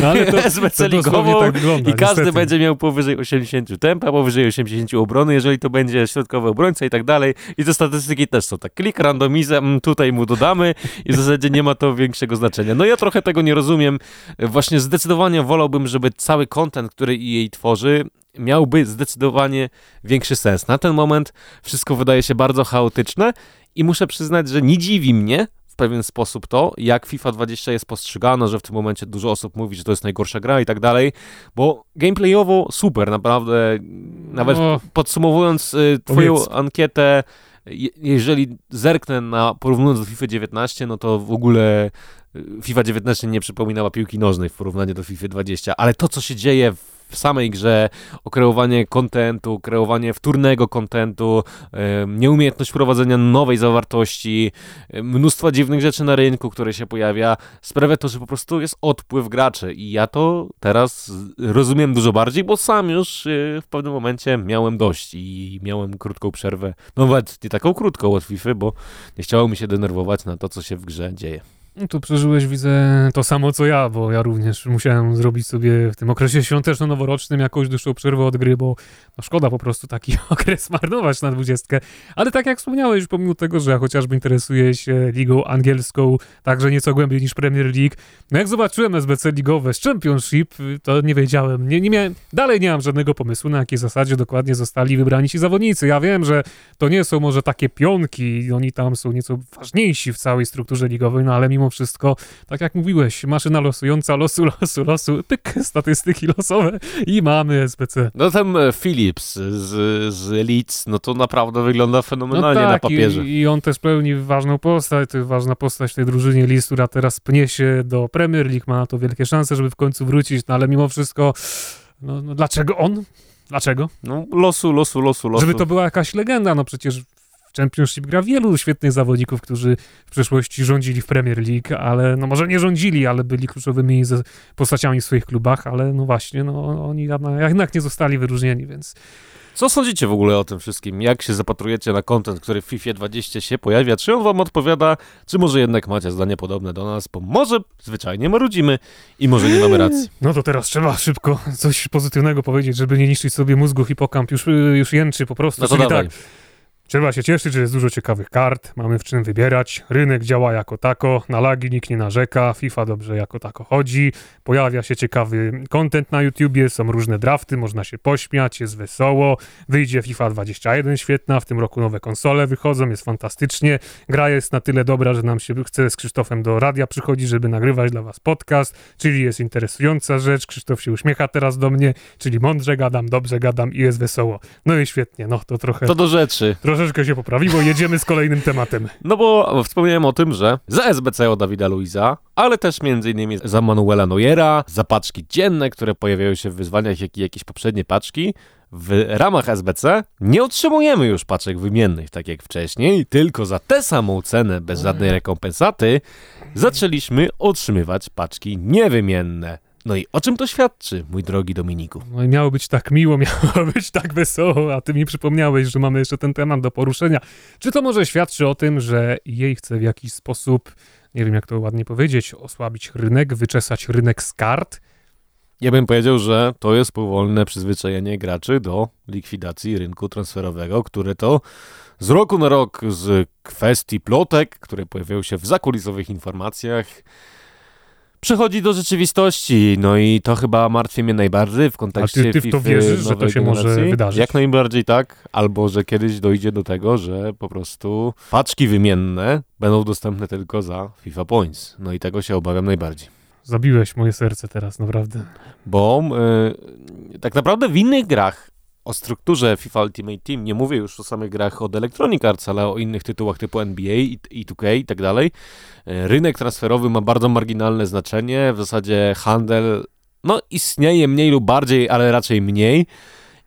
no, ale to, SBC ligową tak wygląda, i każdy niestety. będzie miał powyżej 80 tempa, powyżej 80 obrony, jeżeli to będzie środkowy obrońca i tak dalej i te statystyki też są tak, klik, randomizm, tutaj mu dodamy i w zasadzie nie ma to większego znaczenia. No ja trochę tego nie rozumiem, właśnie zdecydowanie wolałbym, żeby cały kontent, który jej tworzy, miałby zdecydowanie większy sens. Na ten moment wszystko wydaje się bardzo chaotyczne i muszę przyznać, że nie dziwi mnie w pewien sposób to, jak FIFA 20 jest postrzegane, że w tym momencie dużo osób mówi, że to jest najgorsza gra i tak dalej, bo gameplayowo super, naprawdę. Nawet no, podsumowując y, twoją powiedz. ankietę, jeżeli zerknę na porównując do FIFA 19, no to w ogóle y, FIFA 19 nie przypominała piłki nożnej w porównaniu do FIFA 20, ale to, co się dzieje w w samej grze, o kreowanie kontentu, kreowanie wtórnego kontentu, nieumiejętność prowadzenia nowej zawartości, mnóstwo dziwnych rzeczy na rynku, które się pojawia, sprawia to, że po prostu jest odpływ graczy i ja to teraz rozumiem dużo bardziej, bo sam już y, w pewnym momencie miałem dość i miałem krótką przerwę, no nawet nie taką krótką od FIFA, bo nie chciało mi się denerwować na to, co się w grze dzieje. No tu przeżyłeś, widzę, to samo co ja, bo ja również musiałem zrobić sobie w tym okresie świąteczno-noworocznym jakąś dłuższą przerwę od gry, bo no szkoda po prostu taki okres marnować na dwudziestkę. Ale tak jak wspomniałeś, pomimo tego, że ja chociażby interesuję się ligą angielską, także nieco głębiej niż Premier League, no jak zobaczyłem SBC ligowe z Championship, to nie wiedziałem, nie, nie miałem, dalej nie mam żadnego pomysłu, na jakiej zasadzie dokładnie zostali wybrani ci zawodnicy. Ja wiem, że to nie są może takie pionki, oni tam są nieco ważniejsi w całej strukturze ligowej, no ale mimo wszystko, tak jak mówiłeś, maszyna losująca losu, losu, losu, pyk, statystyki losowe i mamy SBC. No ten Philips z, z Leeds, no to naprawdę wygląda fenomenalnie no tak, na papierze. I, I on też pełni ważną postać, to jest ważna postać tej drużynie Leeds, która teraz pnie się do Premier League, ma na to wielkie szanse, żeby w końcu wrócić, no ale mimo wszystko, no, no dlaczego on? Dlaczego? No losu, losu, losu, losu. Żeby to była jakaś legenda, no przecież Championship gra wielu świetnych zawodników, którzy w przeszłości rządzili w Premier League, ale no może nie rządzili, ale byli kluczowymi postaciami w swoich klubach, ale no właśnie, no oni jednak nie zostali wyróżnieni, więc... Co sądzicie w ogóle o tym wszystkim? Jak się zapatrujecie na kontent, który w FIFA 20 się pojawia? Czy on wam odpowiada? Czy może jednak macie zdanie podobne do nas? Bo może zwyczajnie marudzimy i może nie mamy racji. No to teraz trzeba szybko coś pozytywnego powiedzieć, żeby nie niszczyć sobie mózgu. Hipokamp już, już jęczy po prostu. No to Czyli tak, Trzeba się cieszyć, że jest dużo ciekawych kart, mamy w czym wybierać, rynek działa jako tako, na lagi nikt nie narzeka, FIFA dobrze jako tako chodzi, pojawia się ciekawy content na YouTubie, są różne drafty, można się pośmiać, jest wesoło, wyjdzie FIFA 21 świetna, w tym roku nowe konsole wychodzą, jest fantastycznie, gra jest na tyle dobra, że nam się chce z Krzysztofem do radia przychodzić, żeby nagrywać dla was podcast, czyli jest interesująca rzecz, Krzysztof się uśmiecha teraz do mnie, czyli mądrze gadam, dobrze gadam i jest wesoło. No i świetnie, no to trochę... To do rzeczy troszeczkę się poprawiło, jedziemy z kolejnym tematem. No bo wspomniałem o tym, że za SBC o Dawida Luiza, ale też innymi za Manuela Neuera, za paczki dzienne, które pojawiają się w wyzwaniach, jak i jakieś poprzednie paczki, w ramach SBC nie otrzymujemy już paczek wymiennych, tak jak wcześniej, tylko za tę samą cenę, bez żadnej rekompensaty, zaczęliśmy otrzymywać paczki niewymienne. No i o czym to świadczy, mój drogi Dominiku? No i miało być tak miło, miało być tak wesoło, a ty mi przypomniałeś, że mamy jeszcze ten temat do poruszenia. Czy to może świadczy o tym, że jej chce w jakiś sposób, nie wiem jak to ładnie powiedzieć, osłabić rynek, wyczesać rynek z kart? Ja bym powiedział, że to jest powolne przyzwyczajenie graczy do likwidacji rynku transferowego, które to z roku na rok z kwestii plotek, które pojawiają się w zakulisowych informacjach, przechodzi do rzeczywistości. No i to chyba martwi mnie najbardziej w kontekście A ty, ty w to wierzysz, że to się generacji. może wydarzyć? Jak najbardziej tak, albo że kiedyś dojdzie do tego, że po prostu paczki wymienne będą dostępne tylko za FIFA Points. No i tego się obawiam najbardziej. Zabiłeś moje serce teraz, naprawdę. Bo yy, tak naprawdę w innych grach o strukturze FIFA Ultimate Team, nie mówię już o samych grach od Electronic Arts, ale o innych tytułach typu NBA i, i 2K i tak dalej, e, rynek transferowy ma bardzo marginalne znaczenie, w zasadzie handel no istnieje mniej lub bardziej, ale raczej mniej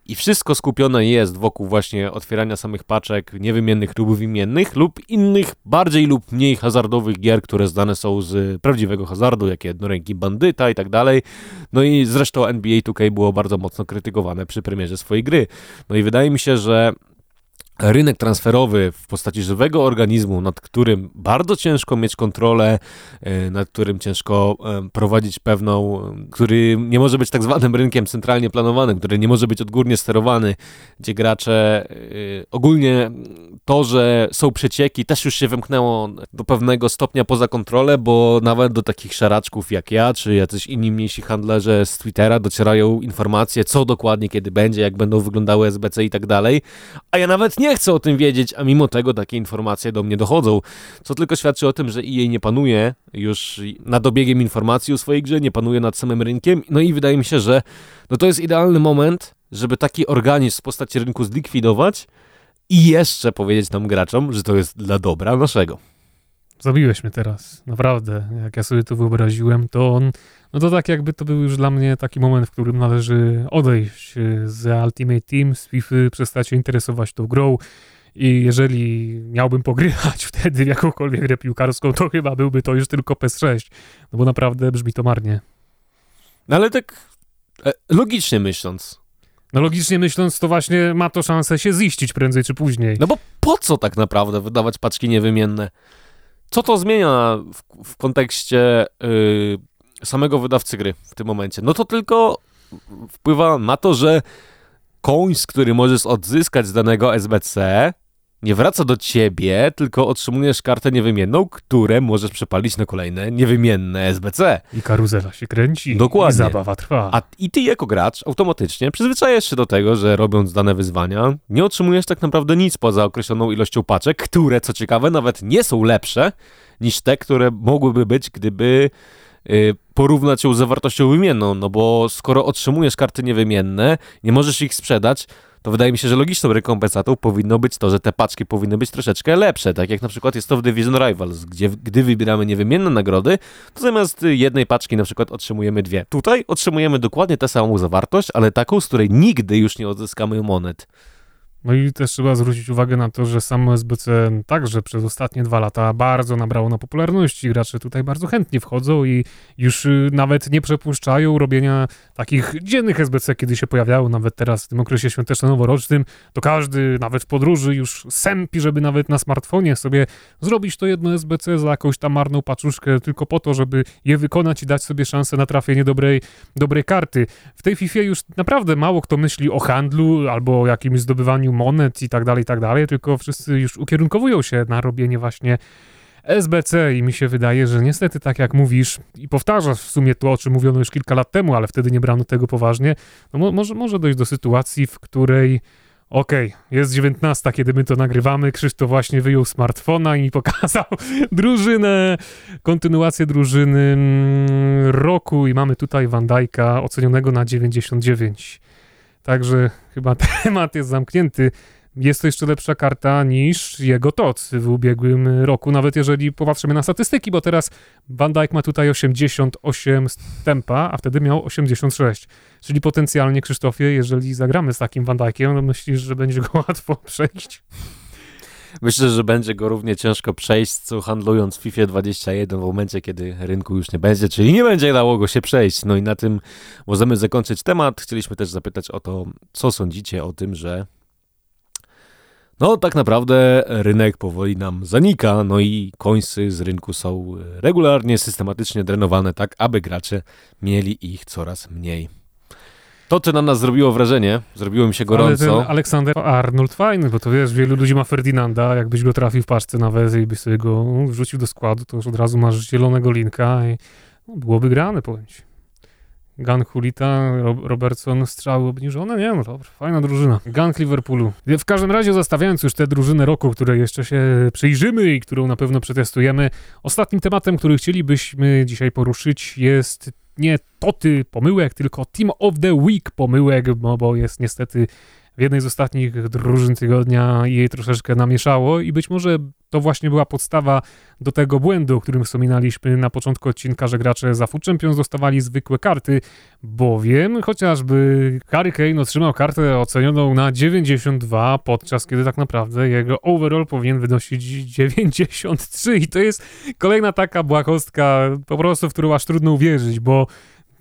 i wszystko skupione jest wokół właśnie otwierania samych paczek niewymiennych lub wymiennych lub innych bardziej lub mniej hazardowych gier, które zdane są z prawdziwego hazardu, jak jednoręki bandyta i tak dalej. No i zresztą NBA 2K było bardzo mocno krytykowane przy premierze swojej gry. No i wydaje mi się, że rynek transferowy w postaci żywego organizmu, nad którym bardzo ciężko mieć kontrolę, e, nad którym ciężko e, prowadzić pewną, który nie może być tak zwanym rynkiem centralnie planowanym, który nie może być odgórnie sterowany, gdzie gracze e, ogólnie to, że są przecieki też już się wymknęło do pewnego stopnia poza kontrolę, bo nawet do takich szaraczków jak ja, czy jacyś inni mniejsi handlarze z Twittera docierają informacje, co dokładnie kiedy będzie, jak będą wyglądały SBC i tak dalej, a ja nawet nie nie chcę o tym wiedzieć, a mimo tego takie informacje do mnie dochodzą, co tylko świadczy o tym, że EA nie panuje już nad obiegiem informacji o swojej grze, nie panuje nad samym rynkiem, no i wydaje mi się, że no to jest idealny moment, żeby taki organizm w postaci rynku zlikwidować i jeszcze powiedzieć nam graczom, że to jest dla dobra naszego. Zabiłeś mnie teraz, naprawdę. Jak ja sobie to wyobraziłem, to on, no to tak jakby to był już dla mnie taki moment, w którym należy odejść z Ultimate Team, z FIFA, przestać się interesować tą grą i jeżeli miałbym pogrywać wtedy w jakąkolwiek grę piłkarską, to chyba byłby to już tylko PS6, no bo naprawdę brzmi to marnie. No ale tak e, logicznie myśląc, no logicznie myśląc, to właśnie ma to szansę się ziścić prędzej czy później. No bo po co tak naprawdę wydawać paczki niewymienne? Co to zmienia w, w kontekście yy, samego wydawcy gry w tym momencie? No to tylko wpływa na to, że końc, który możesz odzyskać z danego SBC, nie wraca do ciebie, tylko otrzymujesz kartę niewymienną, które możesz przepalić na kolejne niewymienne SBC. I karuzela się kręci. Dokładnie. I zabawa trwa. A i ty jako gracz automatycznie przyzwyczajasz się do tego, że robiąc dane wyzwania, nie otrzymujesz tak naprawdę nic poza określoną ilością paczek, które co ciekawe nawet nie są lepsze niż te, które mogłyby być, gdyby y, porównać ją z zawartością wymienną, no bo skoro otrzymujesz karty niewymienne, nie możesz ich sprzedać, to wydaje mi się, że logiczną rekompensatą powinno być to, że te paczki powinny być troszeczkę lepsze, tak jak na przykład jest to w Division Rivals, gdzie gdy wybieramy niewymienne nagrody, to zamiast jednej paczki na przykład otrzymujemy dwie. Tutaj otrzymujemy dokładnie tę samą zawartość, ale taką, z której nigdy już nie odzyskamy monet. No i też trzeba zwrócić uwagę na to, że samo SBC także przez ostatnie dwa lata bardzo nabrało na popularności. Gracze tutaj bardzo chętnie wchodzą i już y, nawet nie przepuszczają robienia takich dziennych SBC, kiedy się pojawiały, nawet teraz w tym okresie świąteczno-noworocznym, to każdy, nawet w podróży, już sępi, żeby nawet na smartfonie sobie zrobić to jedno SBC za jakąś tam marną paczuszkę, tylko po to, żeby je wykonać i dać sobie szansę na trafienie dobrej, dobrej karty. W tej FIFA już naprawdę mało kto myśli o handlu albo o jakimś zdobywaniu monet i tak dalej, i tak dalej, tylko wszyscy już ukierunkowują się na robienie właśnie SBC i mi się wydaje, że niestety tak jak mówisz i powtarzasz w sumie to, o czym mówiono już kilka lat temu, ale wtedy nie brano tego poważnie, no mo może, może dojść do sytuacji, w której okej, okay, jest 19, kiedy my to nagrywamy, Krzysztof właśnie wyjął smartfona i mi pokazał drużynę, kontynuację drużyny roku i mamy tutaj Van Dijk'a ocenionego na 99. Także chyba temat jest zamknięty. Jest to jeszcze lepsza karta niż jego TOC w ubiegłym roku, nawet jeżeli popatrzymy na statystyki, bo teraz Van Dijk ma tutaj 88 tempa, a wtedy miał 86. Czyli potencjalnie, Krzysztofie, jeżeli zagramy z takim Van Dijkiem, to myślisz, że będzie go łatwo przejść? Myślę, że będzie go równie ciężko przejść, co handlując w FIFA 21 w momencie, kiedy rynku już nie będzie, czyli nie będzie dało go się przejść. No i na tym możemy zakończyć temat. Chcieliśmy też zapytać o to, co sądzicie o tym, że no tak naprawdę rynek powoli nam zanika, no i końcy z rynku są regularnie, systematycznie drenowane tak, aby gracze mieli ich coraz mniej. To, co na nas zrobiło wrażenie, zrobiło mi się gorąco. Ale Aleksander Arnold fajny, bo to wiesz, wielu ludzi ma Ferdinanda, jakbyś go trafił w paczce na wezę i byś sobie go wrzucił do składu, to już od razu masz zielonego linka i no, byłoby grane, powiem ci. Hulita, Robertson, strzały obniżone? Nie, no dobra, fajna drużyna. Gun Liverpoolu. W każdym razie zostawiając już te drużyny roku, której jeszcze się przyjrzymy i którą na pewno przetestujemy, ostatnim tematem, który chcielibyśmy dzisiaj poruszyć jest nie toty pomyłek, tylko Team of the Week pomyłek, no bo jest niestety w jednej z ostatnich drużyn tygodnia jej troszeczkę namieszało i być może to właśnie była podstawa do tego błędu, o którym wspominaliśmy na początku odcinka, że gracze za Food Champions dostawali zwykłe karty, bowiem chociażby Harry Kane otrzymał kartę ocenioną na 92, podczas kiedy tak naprawdę jego overall powinien wynosić 93 i to jest kolejna taka błahostka po prostu, w którą aż trudno uwierzyć, bo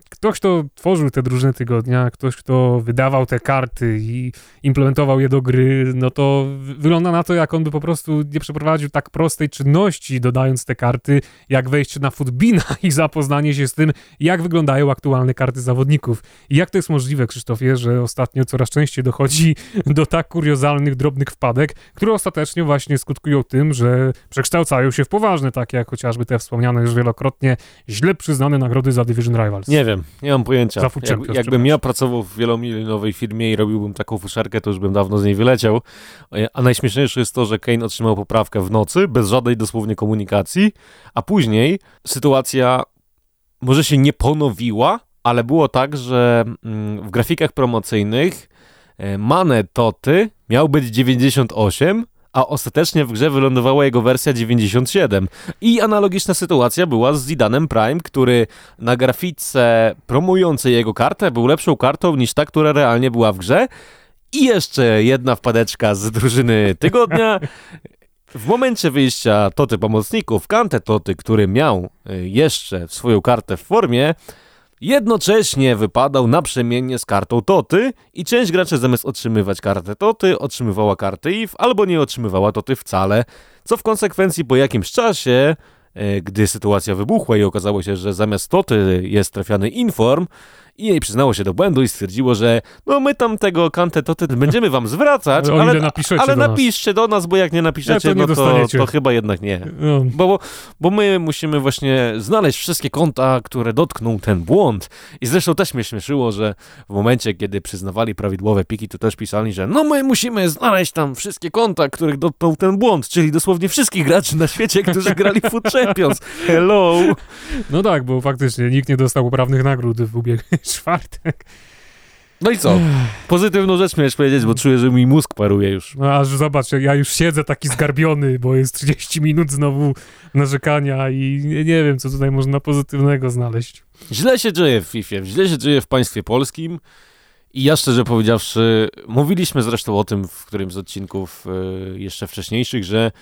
ktoś, kto tworzył te drużyny tygodnia, ktoś, kto wydawał te karty i implementował je do gry, no to wygląda na to, jak on by po prostu nie przeprowadził tak prostej czynności, dodając te karty, jak wejście na Footbina i zapoznanie się z tym, jak wyglądają aktualne karty zawodników. I jak to jest możliwe, Krzysztofie, że ostatnio coraz częściej dochodzi do tak kuriozalnych, drobnych wpadek, które ostatecznie właśnie skutkują tym, że przekształcają się w poważne, takie jak chociażby te wspomniane już wielokrotnie źle przyznane nagrody za Division Rivals. Nie wiem, wiem, nie mam pojęcia. Jak, jakbym ja pracował w wielomilionowej firmie i robiłbym taką fuszerkę, to już bym dawno z niej wyleciał. A najśmieszniejsze jest to, że Kane otrzymał poprawkę w nocy, bez żadnej dosłownie komunikacji, a później sytuacja może się nie ponowiła, ale było tak, że mm, w grafikach promocyjnych e, Mane Toty miał być 98, a ostatecznie w grze wylądowała jego wersja 97. I analogiczna sytuacja była z Zidanem Prime, który na grafice promującej jego kartę był lepszą kartą niż ta, która realnie była w grze. I jeszcze jedna wpadeczka z drużyny tygodnia. W momencie wyjścia Toty pomocników, Kante Toty, który miał y, jeszcze swoją kartę w formie, Jednocześnie wypadał naprzemiennie z kartą Toty i część graczy zamiast otrzymywać kartę Toty, otrzymywała kartę IF albo nie otrzymywała Toty wcale, co w konsekwencji po jakimś czasie e, gdy sytuacja wybuchła i okazało się, że zamiast Toty jest trafiany Inform, i jej przyznało się do błędu i stwierdziło, że no my tam tego kantę to będziemy wam zwracać, ale, ale, ale do napiszcie do nas, bo jak nie napiszecie, nie no to, to, chyba jednak nie. No. Bo, bo my musimy właśnie znaleźć wszystkie konta, które dotkną ten błąd. I zresztą też mnie śmieszyło, że w momencie, kiedy przyznawali prawidłowe piki, to też pisali, że no my musimy znaleźć tam wszystkie konta, których dotknął ten błąd, czyli dosłownie wszystkich graczy na świecie, którzy grali w Food Champions. Hello! No tak, bo faktycznie nikt nie dostał uprawnych nagród w ubiegłym czwartek. No i co? Pozytywną rzecz miałeś powiedzieć, bo czuję, że mi mózg paruje już. No aż zobacz, ja już siedzę taki zgarbiony, bo jest 30 minut znowu narzekania i nie, nie wiem, co tutaj można pozytywnego znaleźć. Źle się dzieje w FIFA, źle się dzieje w państwie polskim i ja szczerze powiedziawszy, mówiliśmy zresztą o tym w którymś z odcinków yy, jeszcze wcześniejszych, że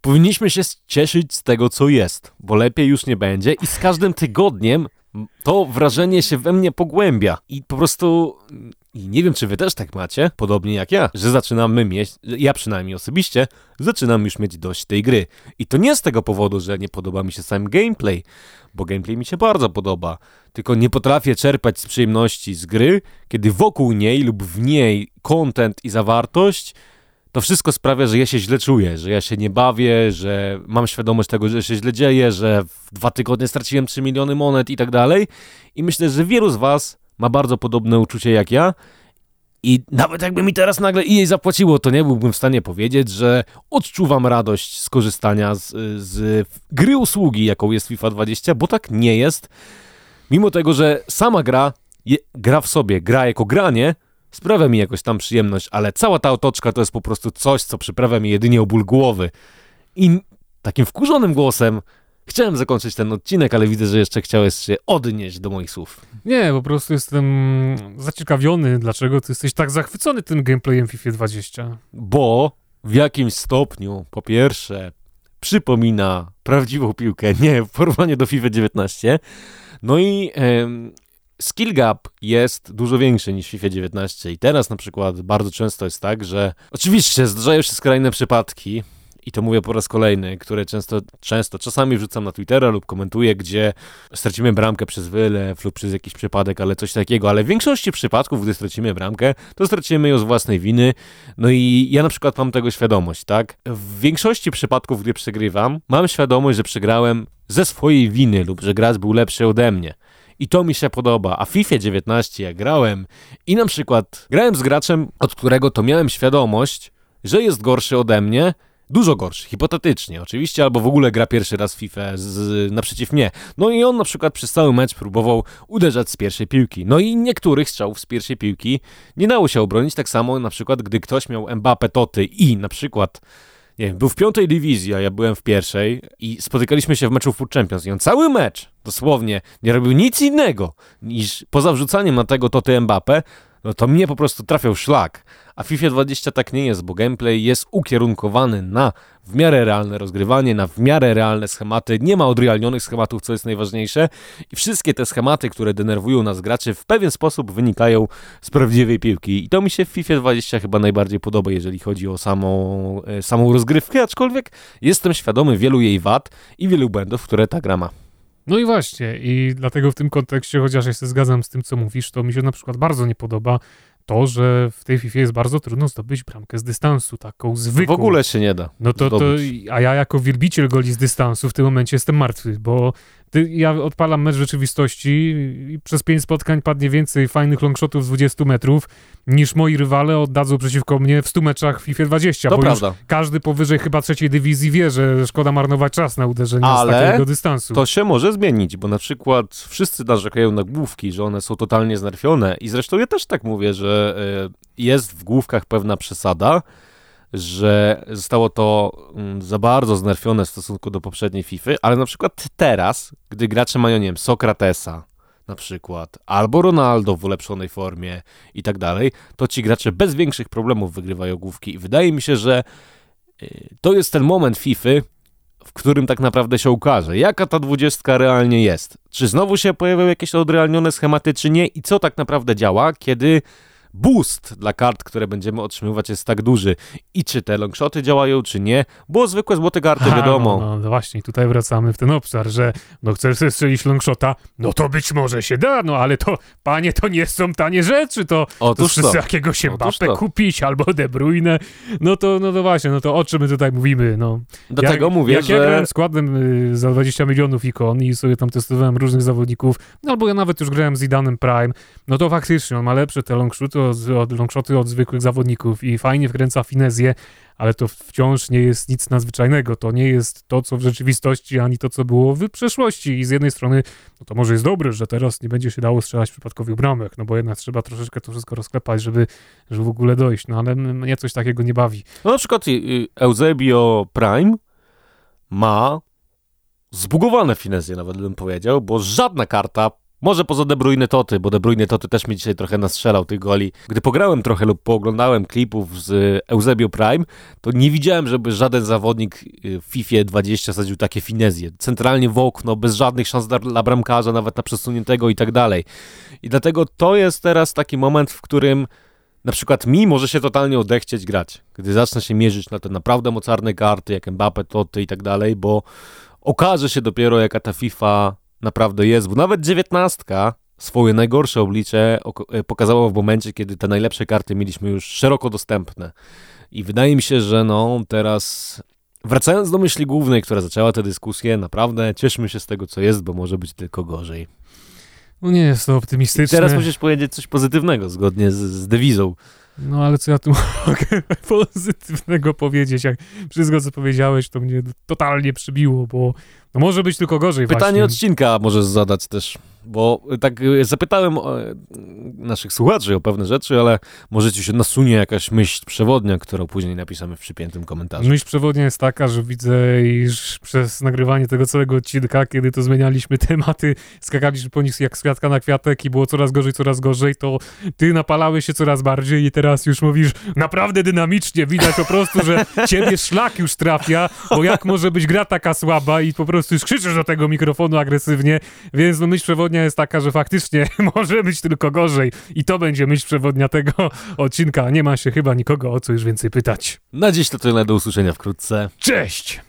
powinniśmy się cieszyć z tego, co jest, bo lepiej już nie będzie i z każdym tygodniem to wrażenie się we mnie pogłębia i po prostu i nie wiem, czy wy też tak macie, podobnie jak ja, że zaczynamy mieć, ja przynajmniej osobiście, zaczynam już mieć dość tej gry. I to nie z tego powodu, że nie podoba mi się sam gameplay, bo gameplay mi się bardzo podoba, tylko nie potrafię czerpać z przyjemności z gry, kiedy wokół niej lub w niej content i zawartość to wszystko sprawia, że ja się źle czuję, że ja się nie bawię, że mam świadomość tego, że się źle dzieje, że w dwa tygodnie straciłem 3 miliony monet i tak dalej. I myślę, że wielu z was ma bardzo podobne uczucie jak ja. I nawet jakby mi teraz nagle jej zapłaciło, to nie byłbym w stanie powiedzieć, że odczuwam radość z korzystania z, z gry usługi, jaką jest FIFA 20, bo tak nie jest. Mimo tego, że sama gra, je, gra w sobie, gra jako granie, sprawia mi jakoś tam przyjemność, ale cała ta otoczka to jest po prostu coś, co przyprawia mi jedynie o ból głowy. I takim wkurzonym głosem chciałem zakończyć ten odcinek, ale widzę, że jeszcze chciałeś się odnieść do moich słów. Nie, po prostu jestem zaciekawiony, dlaczego ty jesteś tak zachwycony tym gameplayem FIFA 20. Bo w jakimś stopniu, po pierwsze, przypomina prawdziwą piłkę, nie w porównaniu do FIFA 19. No i skill gap jest dużo większy niż w FIFA 19 i teraz na przykład bardzo często jest tak, że oczywiście zdarzają się skrajne przypadki, i to mówię po raz kolejny, które często, często, czasami wrzucam na Twittera lub komentuję, gdzie stracimy bramkę przez wylew lub przez jakiś przypadek, ale coś takiego, ale w większości przypadków, gdy stracimy bramkę, to stracimy ją z własnej winy, no i ja na przykład mam tego świadomość, tak? W większości przypadków, gdy przegrywam, mam świadomość, że przegrałem ze swojej winy lub że gracz był lepszy ode mnie. I to mi się podoba. A w FIFA 19 jak grałem i na przykład grałem z graczem, od którego to miałem świadomość, że jest gorszy ode mnie, Dużo gorszy, hipotetycznie oczywiście, albo w ogóle gra pierwszy raz w FIFA z, naprzeciw mnie. No i on na przykład przez cały mecz próbował uderzać z pierwszej piłki. No i niektórych strzałów z pierwszej piłki nie dało się obronić, tak samo na przykład gdy ktoś miał Mbappé Toty i na przykład nie wiem, był w piątej dywizji, a ja byłem w pierwszej i spotykaliśmy się w meczu Food Champions i on cały mecz, dosłownie, nie robił nic innego niż poza wrzucaniem na tego Toty Mbappé, no to mnie po prostu trafiał szlak. A FIFA 20 tak nie jest, bo gameplay jest ukierunkowany na w miarę realne rozgrywanie, na w miarę realne schematy. Nie ma odrealnionych schematów, co jest najważniejsze. I wszystkie te schematy, które denerwują nas graczy, w pewien sposób wynikają z prawdziwej piłki. I to mi się w FIFA 20 chyba najbardziej podoba, jeżeli chodzi o samą, e, samą rozgrywkę, aczkolwiek jestem świadomy wielu jej wad i wielu błędów, które ta gra ma. No i właśnie, i dlatego w tym kontekście, chociaż ja się zgadzam z tym, co mówisz, to mi się na przykład bardzo nie podoba to, że w tej FIFA jest bardzo trudno zdobyć bramkę z dystansu, taką zwykłą. W ogóle się nie da. No to, to a ja jako wielbiciel goli z dystansu w tym momencie jestem martwy, bo ty, ja odpalam mecz rzeczywistości i przez pięć spotkań padnie więcej fajnych longshotów z 20 metrów niż moi rywale oddadzą przeciwko mnie w 100 meczach w FIFA 20, to bo prawda. każdy powyżej chyba trzeciej dywizji wie, że szkoda marnować czas na uderzenie Ale z takiego dystansu. to się może zmienić, bo na przykład wszyscy narzekają na główki, że one są totalnie znerfione i zresztą ja też tak mówię, że e, jest w główkach pewna przesada, że zostało to mm, za bardzo znerfione w stosunku do poprzedniej FIFA, ale na przykład teraz, gdy gracze mają, nie wiem, Sokratesa na przykład, albo Ronaldo w ulepszonej formie i tak dalej, to ci gracze bez większych problemów wygrywają główki. I wydaje mi się, że y, to jest ten moment FIFA, w którym tak naprawdę się ukaże, jaka ta dwudziestka realnie jest. Czy znowu się pojawią jakieś odrealnione schematy, czy nie? I co tak naprawdę działa, kiedy boost dla kart, które będziemy otrzymywać jest tak duży. I czy te longshoty działają, czy nie, bo zwykłe złote karty, wiadomo. No, no właśnie, tutaj wracamy w ten obszar, że no chcesz sobie strzelić longshota, no to być może się da, no ale to, panie, to nie są tanie rzeczy, to, Otóż to, to. to jakiegoś Mbappe kupić albo De Bruyne, no to, no to właśnie, no to o czym my tutaj mówimy, no. Do jak, tego mówię, jak ja że... grałem składem y, za 20 milionów ikon i sobie tam testowałem różnych zawodników, no albo ja nawet już grałem z Zidanem Prime, no to faktycznie on ma lepsze te longshoty od, longshoty od zwykłych zawodników i fajnie wkręca finezję, ale to wciąż nie jest nic nadzwyczajnego. To nie jest to, co w rzeczywistości, ani to, co było w przeszłości. I z jednej strony, no to może jest dobre, że teraz nie będzie się dało strzelać przypadkowych bramek, no bo jednak trzeba troszeczkę to wszystko rozklepać, żeby, żeby w ogóle dojść. No ale mnie coś takiego nie bawi. No na przykład y, Eusebio Prime ma zbugowane finezje, nawet bym powiedział, bo żadna karta, może poza De Bruyne Toty, bo De Bruyne Toty też mi dzisiaj trochę nastrzelał tych goli. Gdy pograłem trochę lub pooglądałem klipów z Eusebio Prime, to nie widziałem, żeby żaden zawodnik y, w FIFA 20 sadził takie finezje. Centralnie w okno, bez żadnych szans dla, bramkarza, nawet na przesuniętego i tak dalej. I dlatego to jest teraz taki moment, w którym na przykład mi może się totalnie odechcieć grać, gdy zacznę się mierzyć na te naprawdę mocarne karty, jak Mbappe, Toty i tak dalej, bo okaże się dopiero jaka ta FIFA naprawdę jest, bo nawet dziewiętnastka swoje najgorsze oblicze e, pokazała w momencie, kiedy te najlepsze karty mieliśmy już szeroko dostępne. I wydaje mi się, że no teraz wracając do myśli głównej, która zaczęła tę dyskusję, naprawdę cieszmy się z tego, co jest, bo może być tylko gorzej. No nie jest to I optymistyczne. teraz musisz powiedzieć coś pozytywnego, zgodnie z, z dewizą. No ale co ja tu mogę pozytywnego powiedzieć? Jak wszystko, co powiedziałeś, to mnie totalnie przybiło, bo no może być tylko gorzej Pytanie właśnie. odcinka możesz zadać też, bo tak y, zapytałem e, naszych słuchaczy o pewne rzeczy, ale może ci się nasunie jakaś myśl przewodnia, którą później napiszemy w przypiętym komentarzu. Myśl przewodnia jest taka, że widzę, iż przez nagrywanie tego całego odcinka, kiedy to zmienialiśmy tematy, skakaliśmy po nich jak z kwiatka na kwiatek i było coraz gorzej, coraz gorzej, to ty napalałeś się coraz bardziej i teraz już mówisz naprawdę dynamicznie, widać po prostu, że ciebie szlak już trafia, bo jak może być gra taka słaba i po prostu już krzyczysz do tego mikrofonu agresywnie, więc no myśl przewodnia jest taka, że faktycznie może być tylko gorzej i to będzie myśl przewodnia tego odcinka. Nie ma się chyba nikogo o co już więcej pytać. Na dziś to tyle, do usłyszenia wkrótce. Cześć!